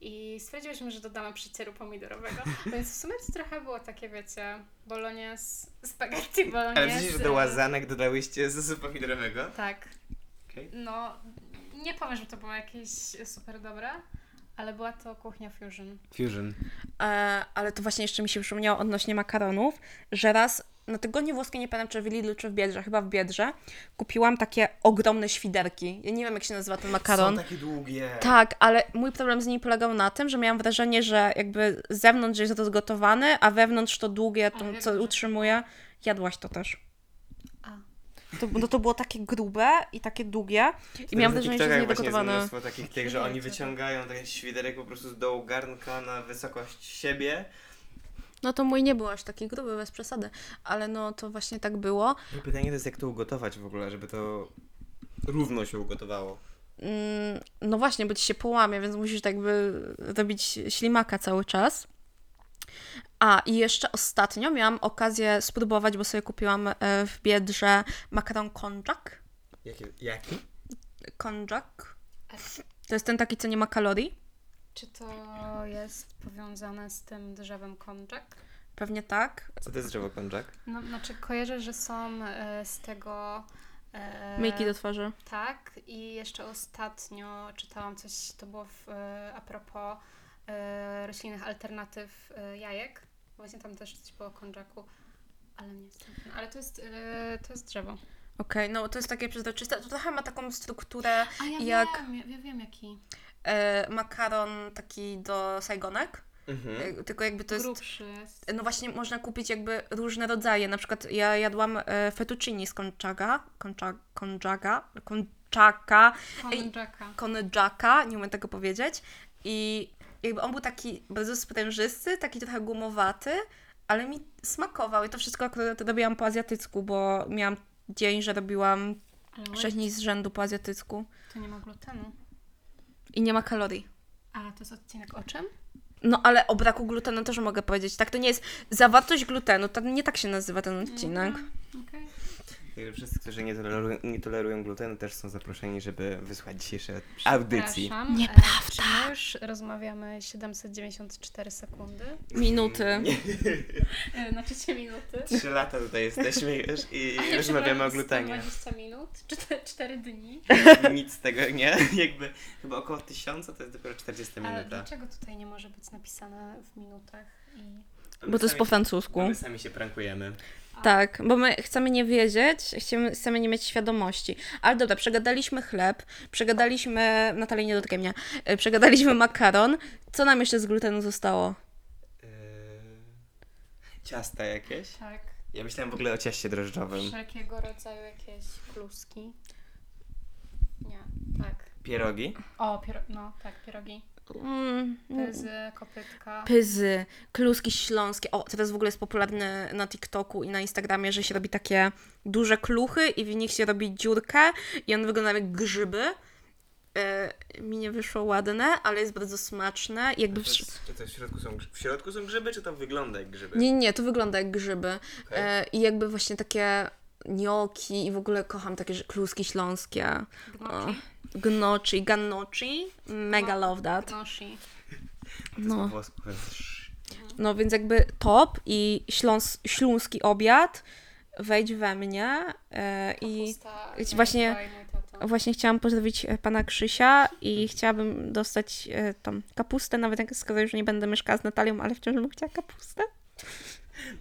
I stwierdziłyśmy, że dodamy przycieru pomidorowego, więc w sumie to trochę było takie, wiecie, bolognese, spaghetti bolognese. Ale przecież do łazanek dodałyście sosu pomidorowego? Tak. Okej. No, nie powiem, że to było jakieś super dobre, ale była to kuchnia fusion. Fusion. E, ale to właśnie jeszcze mi się przypomniało odnośnie makaronów, że raz na tygodniu włoskie, nie pamiętam czy w Lidlu, czy w Biedrze, chyba w Biedrze, kupiłam takie ogromne świderki. Ja nie wiem, jak się nazywa ten makaron. Są takie długie. Tak, ale mój problem z nimi polegał na tym, że miałam wrażenie, że jakby z zewnątrz jest rozgotowany, a wewnątrz to długie, to, co utrzymuje. Jadłaś to też. A. To, no to było takie grube i takie długie. I miałam wrażenie, że jest niedogotowane. mnóstwo takich tych, że oni wyciągają ten świderek po prostu z dołu garnka na wysokość siebie. No to mój nie był aż taki gruby, bez przesady. Ale no to właśnie tak było. I pytanie to jest jak to ugotować w ogóle, żeby to równo się ugotowało. Mm, No właśnie, bo ci się połamie, więc musisz tak jakby robić ślimaka cały czas. A, i jeszcze ostatnio miałam okazję spróbować, bo sobie kupiłam e, w Biedrze makaron konjac. Jaki? Jaki? Konjac. To jest ten taki, co nie ma kalorii. Czy to jest powiązane z tym drzewem konjac? Pewnie tak. Co to jest drzewo konjac? No, znaczy kojarzę, że są e, z tego... E, Myjki do twarzy. Tak, i jeszcze ostatnio czytałam coś, to było w, e, a propos e, roślinnych alternatyw e, jajek. Właśnie tam też coś było o konjaku, ale nie jestem. Ale to jest, e, to jest drzewo. Okej, no to jest takie przezroczyste. To trochę ma taką strukturę A ja Jak- wiem, ja, ja wiem jaki. e, makaron taki do sajgonek. Mhm. E, tylko jakby to jest... Grubszy jest. No właśnie można kupić jakby różne rodzaje. Na przykład ja jadłam e, fettuccini z konjaga, konchaka, Konjaka. konjaka, nie umiem tego powiedzieć. I jakby on był taki bardzo sprężysty, taki trochę gumowaty, ale mi smakował. I to wszystko akurat robiłam po azjatycku, bo miałam dzień, że robiłam Ale 6 wait, dni z rzędu po azjatycku. to nie ma glutenu. I nie ma kalorii. A, to jest odcinek o czym? No ale o braku glutenu też mogę powiedzieć. Tak, to nie jest zawartość glutenu, to nie tak się nazywa ten odcinek. Mhm, Okej. Także wszyscy, którzy nie tolerują, nie tolerują glutenu, też są zaproszeni, żeby wysłać dzisiejsze audycji. Przepraszam, Nieprawda. e, Czy my już rozmawiamy 794 sekundy? Minuty. E, Znaczy się minuty. Trzy lata tutaj jesteśmy już i A rozmawiamy o glutenie. 120 minut, 4, dni. Nic z tego nie, jakby chyba około tysiąca to jest dopiero 40 Ale minuta. dlaczego tutaj nie może być napisane w minutach? I... Bo to jest po francusku. My sami się prankujemy. Tak, bo my chcemy nie wiedzieć, chcemy, chcemy nie mieć świadomości. Ale dobra, przegadaliśmy chleb, przegadaliśmy, Natalia nie dotykaj mnie, e, przegadaliśmy makaron. Co nam jeszcze z glutenu zostało? Yy... Ciasta jakieś? Tak. Ja myślałem w ogóle o ciaście drożdżowym. Wszelkiego rodzaju jakieś kluski. Nie, tak. Pierogi? O, piero... no tak, pierogi. Mm, Pyzy, kopytka. Pyzy, kluski śląskie. O, teraz w ogóle jest popularne na TikToku i na Instagramie, że się robi takie duże kluchy i w nich się robi dziurkę i one wyglądają jak grzyby. E, mi nie wyszło ładne, ale jest bardzo smaczne. I Jakby w... To jest, czy to w środku są, w środku są grzyby, czy to wygląda jak grzyby? Nie, nie, to wygląda jak grzyby. Okej. E, I jakby właśnie takie gnioki i w ogóle kocham takie kluski śląskie. Gnocchi. Gnocchi, gannochi. Mega love that. No. No więc jakby top i śląs, śląski obiad wejdź we mnie e, i Kapusta, właśnie- właśnie chciałam pozdrowić e, pana Krzysia i chciałabym dostać e, tą kapustę, nawet jak skoro już nie będę mieszkała z Natalią, ale wciąż bym chciała kapustę.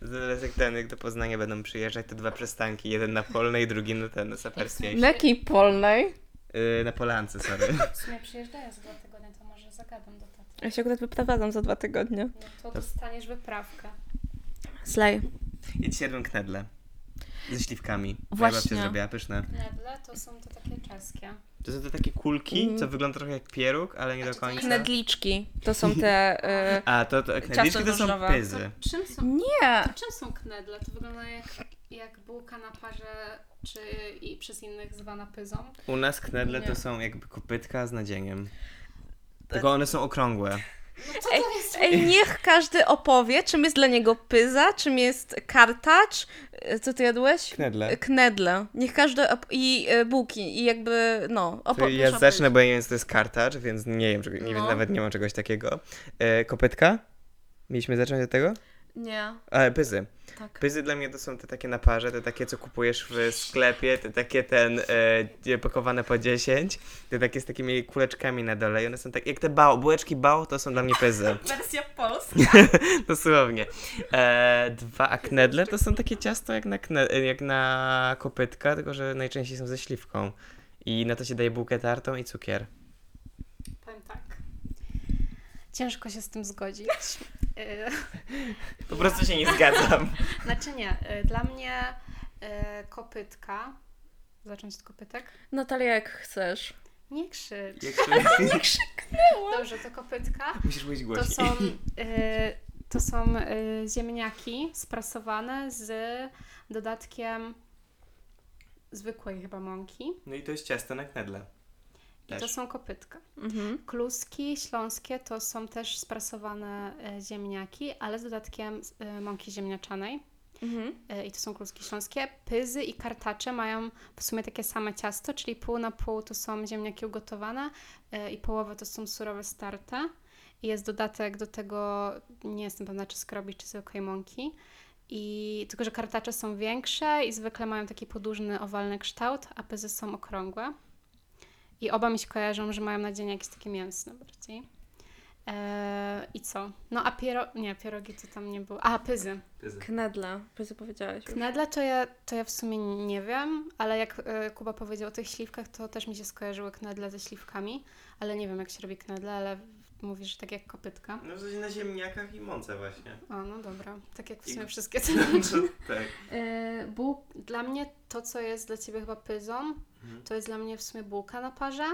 Zaraz jak ten, jak do Poznania będą przyjeżdżać, te dwa przystanki. Jeden na Polnej, drugi na ten, na Saperskiej. Na jakiej polnej? Yy, na Polance, sorry. W sumie przyjeżdżają za dwa tygodnie, to może zagadam do taty. Ja się akurat wyprowadzam za dwa tygodnie. No to dostaniesz wyprawkę. Slay. I dzisiaj jadłem knedle. Ze śliwkami. Moja Właśnie. babcia zrobiła pyszne. Knedle to są te takie czeskie. To są te takie kulki, Mm. co wygląda trochę jak pieróg, ale nie A do to końca. Knedliczki. To są te... E, A, to, to knedliczki to są drożdżowe. To pyzy. czym są, nie! to czym są knedle? To wygląda jak, jak bułka na parze, czy i przez innych zwana pyzą. U nas knedle Nie. to są jakby kopytka z nadzieniem. Tylko one są okrągłe. No co Ej, to jest? Ej, niech każdy opowie, czym jest dla niego pyza, czym jest kartacz. E, Co ty jadłeś? Knedle. Knedle. Niech każdy op- i e, bułki i jakby no. Opo- ja zacznę, bo ja nie wiem, co to jest kartacz, więc nie wiem, nie wiem No. nawet nie mam czegoś takiego. E, kopytka? Mieliśmy zacząć od tego? Nie, A, pyzy. Tak. Pyzy dla mnie to są te takie na parze, te takie, co kupujesz w sklepie, te takie ten, e, pakowane po 10, te takie z takimi kuleczkami na dole i one są tak, jak te bao, bułeczki bao, to są dla mnie pyzy. Wersja polska. Dosłownie. E, dwa a knedle to są takie ciasto jak na, jak na kopytka, tylko że najczęściej są ze śliwką. I na to się daje bułkę tartą i cukier. Powiem tak. Ciężko się z tym zgodzić. Y, Po prostu się nie zgadzam. Znaczy nie, y, dla mnie y, kopytka zacząć od kopytek? Natalia, jak chcesz. Nie krzycz. Jak Dobrze, to kopytka. Musisz mówić To głośniej. są, y, to są y, ziemniaki sprasowane z dodatkiem zwykłej chyba mąki. No i to jest ciasto na knedle. I to Też. są kopytka. Mhm. Kluski śląskie to są też sprasowane y, ziemniaki, ale z dodatkiem y, mąki ziemniaczanej. Mhm. Y, I to są kluski śląskie. Pyzy i kartacze mają w sumie takie same ciasto, czyli pół na pół to są ziemniaki ugotowane i połowę to są surowe starte. I jest dodatek do tego, nie jestem pewna czy skrobi, czy zwykłej mąki. I tylko, że kartacze są większe i zwykle mają taki podłużny, owalny kształt, a pyzy są okrągłe. I oba mi się kojarzą, że mają nadzieję jakieś takie mięsne bardziej. Eee, I co? No a piero... Nie, pierogi to tam nie było. A, pyzy. Knedla, co powiedziałaś już. Knedle to ja, to ja w sumie nie wiem, ale jak e, Kuba powiedział o tych śliwkach, to też mi się skojarzyły knedle ze śliwkami, ale nie wiem jak się robi knedle, ale mówisz, że tak jak kopytka. No w zasadzie na ziemniakach i mące właśnie. O, no dobra, tak jak w I- sumie wszystkie te tak. e, buł... Dla mnie to, co jest dla Ciebie chyba pyzą, Mhm. to jest dla mnie w sumie bułka na parze.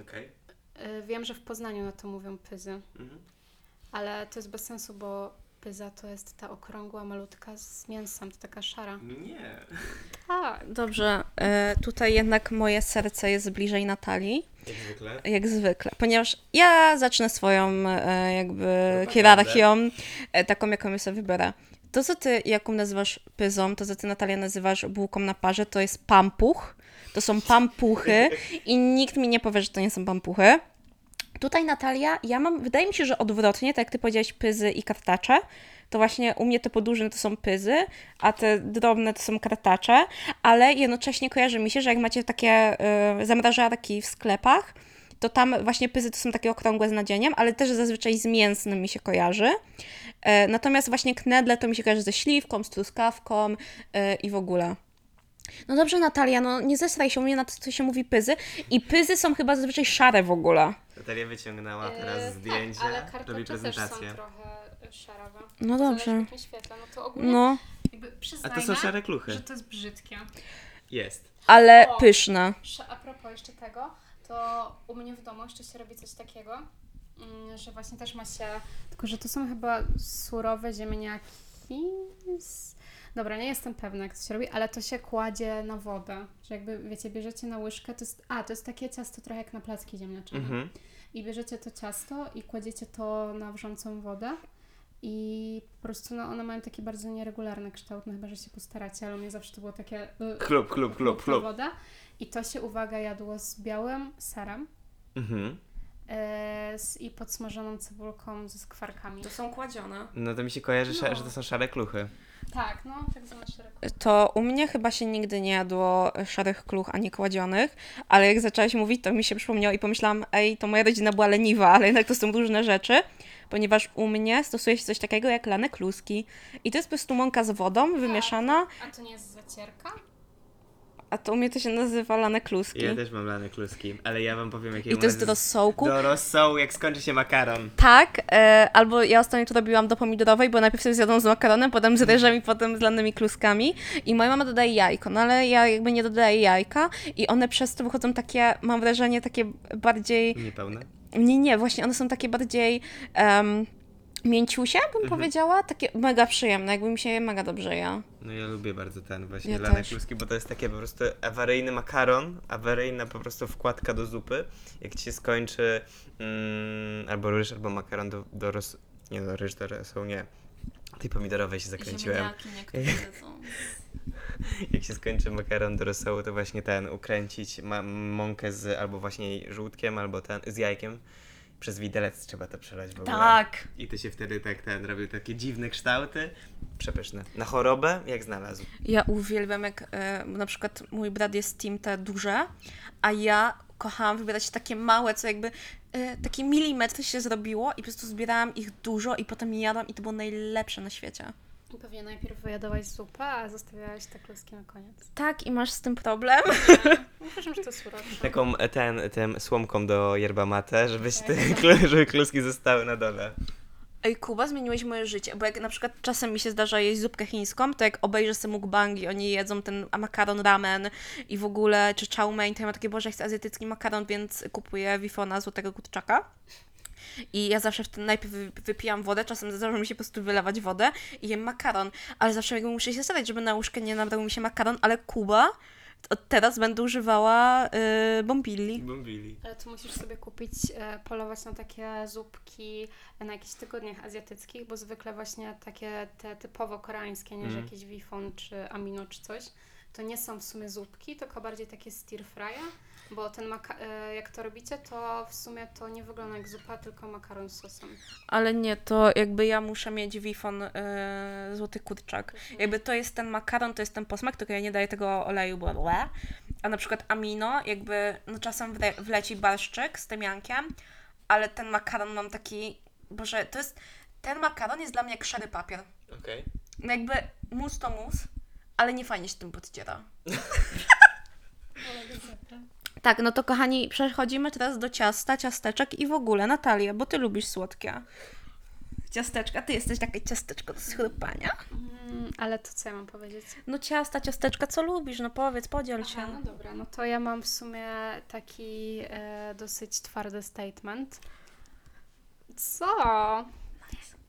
Okej. E, wiem, że w Poznaniu na to mówią pyzy, Mhm. ale to jest bez sensu, bo pyza to jest ta okrągła, malutka z mięsem, to taka szara. Nie. Tak. Dobrze, e, tutaj jednak moje serce jest bliżej Natalii, Jak zwykle. jak zwykle, ponieważ ja zacznę swoją e, jakby Propagandę. hierarchią, e, taką jaką ja sobie wybiorę. To, co ty, jaką nazywasz pyzą, to, co ty, Natalia, nazywasz bułką na parze, to jest pampuch. To są pampuchy i nikt mi nie powie, że to nie są pampuchy. Tutaj, Natalia, ja mam, wydaje mi się, że odwrotnie, tak jak ty powiedziałaś pyzy i kartacze, to właśnie u mnie te podłużne to są pyzy, a te drobne to są kartacze, ale jednocześnie kojarzy mi się, że jak macie takie y, zamrażarki w sklepach, to tam właśnie pyzy to są takie okrągłe z nadzieniem, ale też zazwyczaj z mięsnym mi się kojarzy. E, natomiast właśnie knedle to mi się kojarzy ze śliwką, z truskawką e, i w ogóle. No dobrze, Natalia, no nie zesraj się u mnie na to, co się mówi pyzy. I pyzy są chyba zazwyczaj szare w ogóle. Natalia wyciągnęła E, teraz zdjęcie, tak, ale robi kartacze też są prezentację. trochę e, szarawe. No dobrze. świetle. No to ogólnie No, jakby A to są szare kluchy. że to jest brzydkie. Jest. ale O. pyszne. Sz- A propos jeszcze tego, to u mnie w domu jeszcze się robi coś takiego, mm, że właśnie też ma się, tylko że to są chyba surowe ziemniaki. Z... Dobra, nie jestem pewna, jak to się robi, ale to się kładzie na wodę. Że jakby, wiecie, bierzecie na łyżkę, to jest, a, to jest takie ciasto trochę jak na placki ziemniaczane. Mhm. I bierzecie to ciasto i kładziecie to na wrzącą wodę. I po prostu no, one mają taki bardzo nieregularny kształt, no chyba, że się postaracie, ale u mnie zawsze to było takie... Klub, klub, klub, klub. woda. I to się, uwaga, jadło z białym serem Mhm. e, z, i podsmażoną cebulką ze skwarkami. są kładzione. No to mi się kojarzy, No. że to są szare kluchy. Tak, no, tak zwane szereg. To u mnie chyba się nigdy nie jadło szarych kluch ani kładzionych, ale jak zaczęłaś mówić, to mi się przypomniało i pomyślałam, ej, to moja rodzina była leniwa, ale jednak to są różne rzeczy, ponieważ u mnie stosuje się coś takiego jak lane kluski. I to jest po prostu mąka z wodą wymieszana, A to nie jest zacierka? A to u mnie to się nazywa lane kluski. Ja też mam lane kluski, ale ja wam powiem jakie I to jest do rosołku. Do rosołu, jak skończy się makaron. Tak, e, albo ja ostatnio to robiłam do pomidorowej, bo najpierw sobie zjadą z makaronem, potem z ryżem i potem z lanymi kluskami. I moja mama dodaje jajko, no ale ja jakby nie dodaję jajka i one przez to wychodzą takie, mam wrażenie, takie bardziej... Niepełne. Nie, nie, właśnie one są takie bardziej um, mięciusie, bym Mhm. powiedziała. Takie mega przyjemne, jakby mi się je mega dobrze ja. No ja lubię bardzo ten właśnie Ja lane kluski, bo to jest takie po prostu awaryjny makaron, awaryjna po prostu wkładka do zupy. Jak ci się skończy mm, albo ryż, albo makaron do, do ros... Nie no, ryż do rosołu nie. Tej pomidorowej się zakręciłem. Jak się skończy makaron do rosołu, to właśnie ten, ukręcić ma- mąkę z albo właśnie żółtkiem, albo ten, z jajkiem. Przez widelec trzeba to przelać w ogóle. Tak. I to się wtedy tak ten robił takie dziwne kształty. Przepyszne. Na chorobę jak znalazł. Ja uwielbiam, jak e, na przykład mój brat jest team te duże, a ja kochałam wybierać takie małe, co jakby e, taki milimetr się zrobiło i po prostu zbierałam ich dużo i potem jadłam i to było najlepsze na świecie. Pewnie najpierw wyjadałaś zupę, a zostawiałaś te kluski na koniec. Tak, i masz z tym problem? Uważam, że to surowsze. Taką e, ten, tym słomką do yerba mate, żeby, się te, Tak. klu- żeby kluski zostały na dole. Ej, Kuba, zmieniłeś moje życie, bo jak na przykład czasem mi się zdarza jeść zupkę chińską, to jak obejrzę sobie mukbangi, oni jedzą ten makaron ramen i w ogóle, czy chow mein, to ja mam takie, boże, chcę azjatycki makaron, więc kupuję wifona złotego kurczaka. I ja zawsze wtedy najpierw wy- wypijam wodę, czasem zdarza mi się po prostu wylewać wodę i jem makaron, ale zawsze jakby muszę się starać, żeby na łóżkę nie nabrał mi się makaron, ale Kuba od teraz będę używała yy, bombilli. Bombili. Ale tu musisz sobie kupić, e, polować na takie zupki na jakichś tygodniach azjatyckich, bo zwykle właśnie takie te typowo koreańskie, nie, że Mm. jakiś wifon czy amino czy coś, to nie są w sumie zupki, tylko bardziej takie stir frye, bo ten maka- e, jak to robicie, to w sumie to nie wygląda jak zupa, tylko makaron z sosem. Ale nie, to jakby ja muszę mieć wifon yy, złoty kurczak. Jakby to jest ten makaron, to jest ten posmak, tylko ja nie daję tego oleju, bo ble. A na przykład amino, jakby no czasem wle, wleci barszczyk z tymiankiem, ale ten makaron mam taki, boże, to jest, ten makaron jest dla mnie jak szary papier. Okej. No jakby mus to mus, ale nie fajnie się tym podciera. Tak, no to kochani, przechodzimy teraz do ciasta, ciasteczek i w ogóle, Natalia, bo ty lubisz słodkie. Ciasteczka, ty jesteś takie ciasteczko do schrupania. Mm, ale to co ja mam powiedzieć? No ciasta, ciasteczka, co lubisz? No powiedz, podziel się. Aha, no dobra, no to ja mam w sumie taki e, dosyć twardy statement. Co?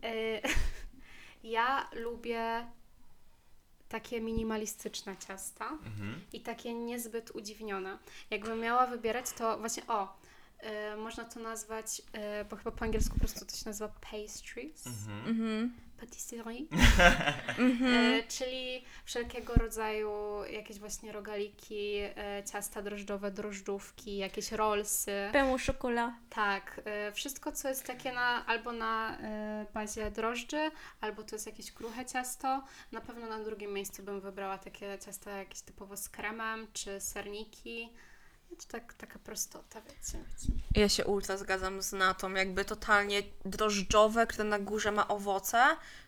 E, ja lubię takie minimalistyczne ciasta Mhm. i takie niezbyt udziwnione. Jakbym miała wybierać, to właśnie o, e, można to nazwać, e, bo chyba po angielsku po prostu to się nazywa pastries. Mhm. Mhm. Patisserie. Mhm. E, czyli wszelkiego rodzaju jakieś właśnie rogaliki, e, ciasta drożdżowe, drożdżówki, jakieś rollsy. Pełno szokola. Tak, e, wszystko co jest takie na, albo na e, bazie drożdży, albo to jest jakieś kruche ciasto. Na pewno na drugim miejscu bym wybrała takie ciasta jakieś typowo z kremem, czy serniki. Czy tak, taka prostota, wiecie, wiecie. Ja się ultra zgadzam z Natą, jakby totalnie drożdżowe, które na górze ma owoce,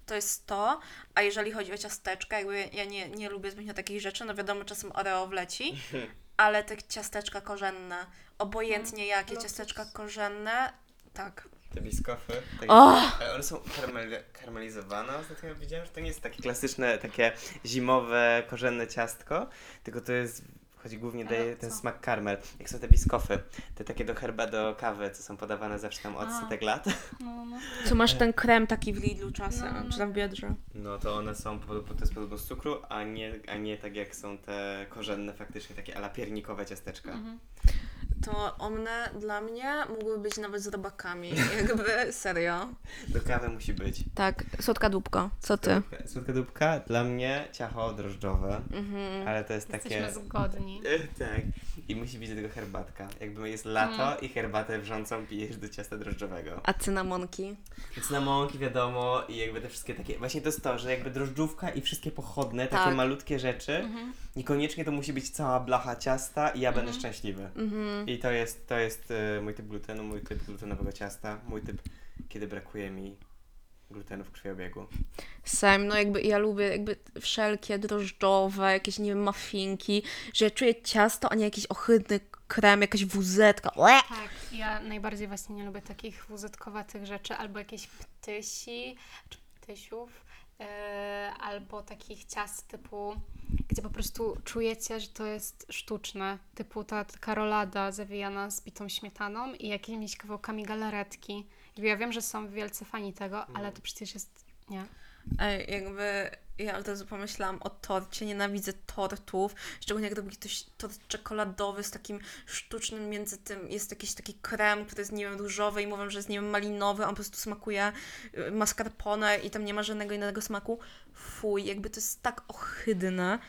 to jest to, a jeżeli chodzi o ciasteczka, jakby ja nie, nie lubię zbytnio takich rzeczy, no wiadomo, czasem Oreo wleci, ale te ciasteczka korzenne, obojętnie jakie Lotus. ciasteczka korzenne, tak. Te biskofy. Takie, O! Ale one są karmel, karmelizowane. Ostatnio widziałem, że to nie jest takie klasyczne, takie zimowe, korzenne ciastko, tylko to jest, chodzi głównie A, daje ten co? smak karmel. Jak są te biskofy, te takie do herba, do kawy, co są podawane zawsze tam od A. setek lat. No, no. Co masz ten krem taki w Lidlu czasem, No, no. czy tam w Biedrze. No to one są, po, po, to jest podobno z cukru, a nie, a nie tak jak są te korzenne, faktycznie takie ala piernikowe ciasteczka. Mhm. To one dla mnie mogły być nawet z robakami, jakby serio. Do kawy musi być. Tak, słodka dupka, co ty? Słodka dupka, dla mnie ciacho drożdżowe, Mhm. ale to jest takie... Jesteśmy zgodni. E, Tak. I musi być do tego herbatka. Jakby jest lato i herbatę wrzącą pijesz do ciasta drożdżowego. A cynamonki? Cynamonki wiadomo i jakby te wszystkie takie... Właśnie to jest to, że jakby drożdżówka i wszystkie pochodne, takie Tak. malutkie rzeczy, Mhm. niekoniecznie to musi być cała blacha ciasta i ja będę Mhm. szczęśliwy. Mhm. I to jest, to jest e, mój typ glutenu, mój typ glutenowego ciasta, mój typ, kiedy brakuje mi glutenu w krwiobiegu. Sam, no jakby ja lubię jakby wszelkie drożdżowe, jakieś, nie wiem, muffinki, że ja czuję ciasto, a nie jakiś ohydny krem, jakaś wuzetka. Łe! Tak, ja najbardziej właśnie nie lubię takich wuzetkowatych rzeczy, albo jakieś ptysi, czy ptysiów, albo takich ciast typu, gdzie po prostu czujecie, że to jest sztuczne, typu ta taka rolada zawijana z bitą śmietaną i jakimiś kawałkami galaretki. Ja wiem, że są wielcy fani tego, ale to przecież jest, nie. Ej, jakby ja od razu pomyślałam o torcie, nienawidzę tortów, szczególnie jak robi ktoś tort czekoladowy z takim sztucznym między tym, jest jakiś taki krem, który jest, nie wiem, różowy i mówią, że jest, nie wiem, malinowy, on po prostu smakuje y, mascarpone i tam nie ma żadnego innego smaku. Fuj, jakby to jest tak ohydne.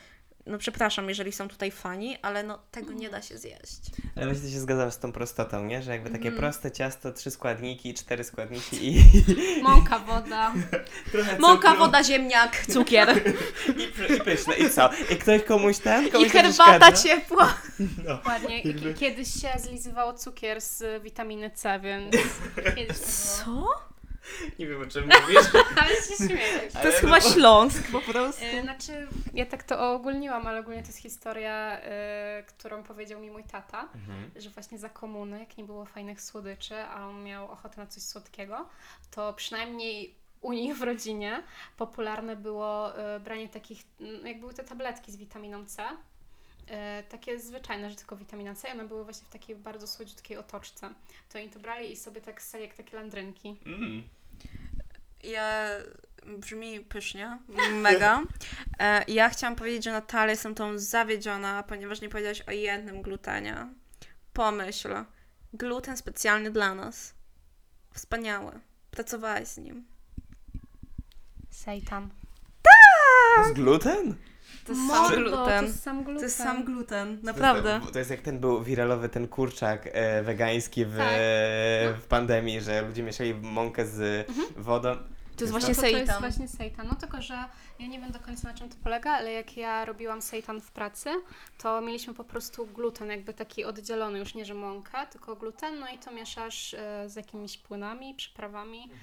No przepraszam, jeżeli są tutaj fani, ale no tego nie da się zjeść. Ale właśnie to się zgadzam z tą prostotą, nie? Że jakby takie Mhm. proste ciasto, trzy składniki, cztery składniki i Mąka, woda. Mąka, woda, ziemniak, cukier i, i pyszne. I co? I ktoś komuś ten? i Komuś to herbata ciepła. No. Ładnie. Jakby- Kiedyś się zlizywało cukier z witaminy C, więc kiedyś to było. Co? Nie wiem o czym mówisz. Ale się śmieję. To jest chyba no bo- Śląsk po prostu. E, Znaczy, ja tak to ogólniłam, ale ogólnie to jest historia, e, którą powiedział mi mój tata, Mhm. że właśnie za komuny, jak nie było fajnych słodyczy, a on miał ochotę na coś słodkiego, to przynajmniej u nich w rodzinie popularne było e, branie takich, mm, jak były te tabletki z witaminą C, e, takie zwyczajne, że tylko witamina C, i one były właśnie w takiej bardzo słodziutkiej otoczce. To oni to brali i sobie tak ssali jak takie landrynki. Mm. Ja brzmi pysznie, mega. E, ja chciałam powiedzieć, że Natalia jestem tą zawiedziona, ponieważ nie powiedziałaś o jednym glutenie. Pomyśl, gluten specjalny dla nas. Wspaniały. Pracowałaś z nim. Seitan. To jest gluten? To jest Mordo, sam To gluten. jest sam gluten. To jest sam gluten, naprawdę. To jest, to jest jak ten był wiralowy ten kurczak e, wegański w, Tak. w pandemii, że ludzie mieszali mąkę z wodą. To jest No właśnie to, to jest właśnie seitan. No tylko, że ja nie wiem do końca na czym to polega, ale jak ja robiłam seitan w pracy, to mieliśmy po prostu gluten, jakby taki oddzielony, już nie, że mąka, tylko gluten, no i to mieszasz e, z jakimiś płynami, przyprawami. E,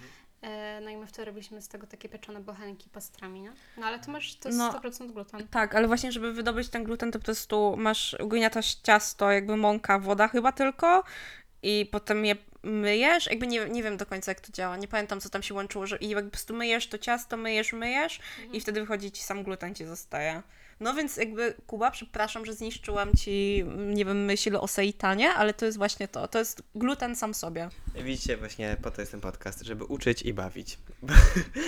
no i my wtedy robiliśmy z tego takie pieczone bochenki pastrami, nie? No ale to masz, to jest No. 100% gluten. Tak, ale właśnie, żeby wydobyć ten gluten, to po prostu masz, ugniatasz ciasto, jakby mąka, woda chyba tylko i potem je myjesz, jakby nie, nie wiem do końca jak to działa, nie pamiętam co tam się łączyło, że i jakby po prostu myjesz to ciasto, myjesz, myjesz i wtedy wychodzi ci sam gluten ci zostaje. No więc jakby Kuba, przepraszam, że zniszczyłam ci, nie wiem, myśl o seitanie, ale to jest właśnie to, to jest gluten sam sobie. Widzicie, właśnie po to jest ten podcast, żeby uczyć i bawić.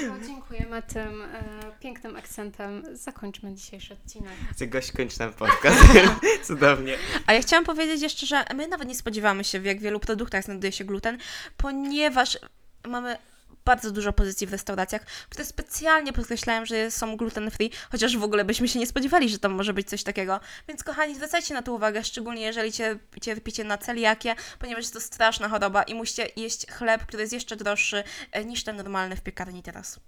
No, dziękujemy tym e, pięknym akcentem. Zakończmy dzisiejszy odcinek. Chcę gość kończy nam podcast. Cudownie. A ja chciałam powiedzieć jeszcze, że my nawet nie spodziewamy się, w jak wielu produktach znajduje się gluten, ponieważ mamy bardzo dużo pozycji w restauracjach, które specjalnie podkreślają, że są gluten free, chociaż w ogóle byśmy się nie spodziewali, że tam może być coś takiego. Więc kochani, zwracajcie na to uwagę, szczególnie jeżeli cier- cierpicie na celiakię, ponieważ jest to straszna choroba i musicie jeść chleb, który jest jeszcze droższy e, niż ten normalny w piekarni teraz.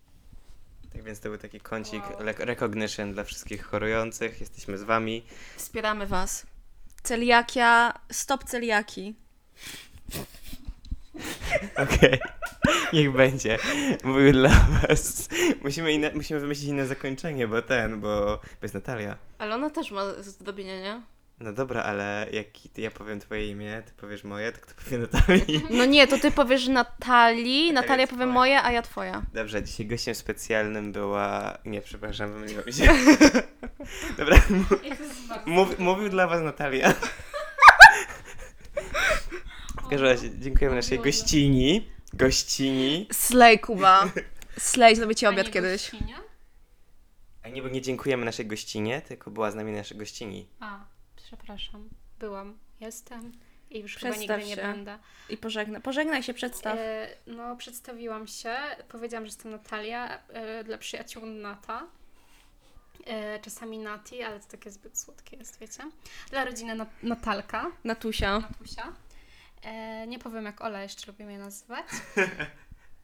Tak więc to był taki kącik Wow. recognition dla wszystkich chorujących. Jesteśmy z wami. Wspieramy Was. Celiakia, stop celiaki. Okej. Niech będzie. Mówił dla was. Musimy, inne, musimy wymyślić inne zakończenie, bo ten, bo, bo jest Natalia. Ale ona też ma zdobienie, nie? No dobra, ale jak ty, ja powiem twoje imię, ty powiesz moje, to kto powie Natalii? No nie, to ty powiesz Natalii, Natalia powie twoja. moje, a ja twoja. Dobrze, dzisiaj gościem specjalnym była... Nie, przepraszam, pomyliło mi się. Dobra, mów, mówił dla was Natalia. W każdym razie dziękujemy naszej gościni. Gościni. Slay, Kuba. Slay, zrobię ci A obiad nie kiedyś. A nie, bo nie dziękujemy naszej gościnie, tylko była z nami nasza gościni. A, przepraszam. Byłam, jestem i już Przedstaw chyba nigdy nie się. będę. I pożegnaj. Pożegnaj się, przedstaw. E, no, przedstawiłam się. Powiedziałam, że jestem Natalia e, dla przyjaciół Nata. E, czasami Nati, ale to takie zbyt słodkie jest, wiecie. Dla rodziny Nat- Natalka, Natusia. Natusia. E, nie powiem jak Ola jeszcze lubię mnie nazywać.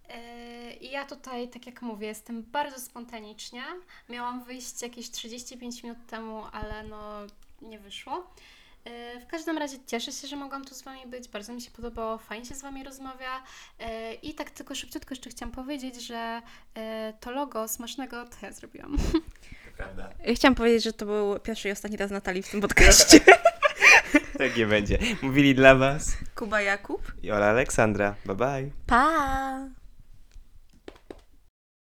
E, I ja tutaj, tak jak mówię, jestem bardzo spontanicznie. Miałam wyjść jakieś 35 minut temu, ale no nie wyszło. E, W każdym razie cieszę się, że mogłam tu z Wami być. Bardzo mi się podobało, fajnie się z Wami rozmawia. E, I tak tylko szybciutko jeszcze chciałam powiedzieć, że to logo smacznego to ja zrobiłam. To prawda. Ja chciałam powiedzieć, że to był pierwszy i ostatni raz Natalii w tym podcaście. Tak nie będzie. Mówili dla was Kuba Jakub. i Ola Aleksandra. Bye bye. Pa!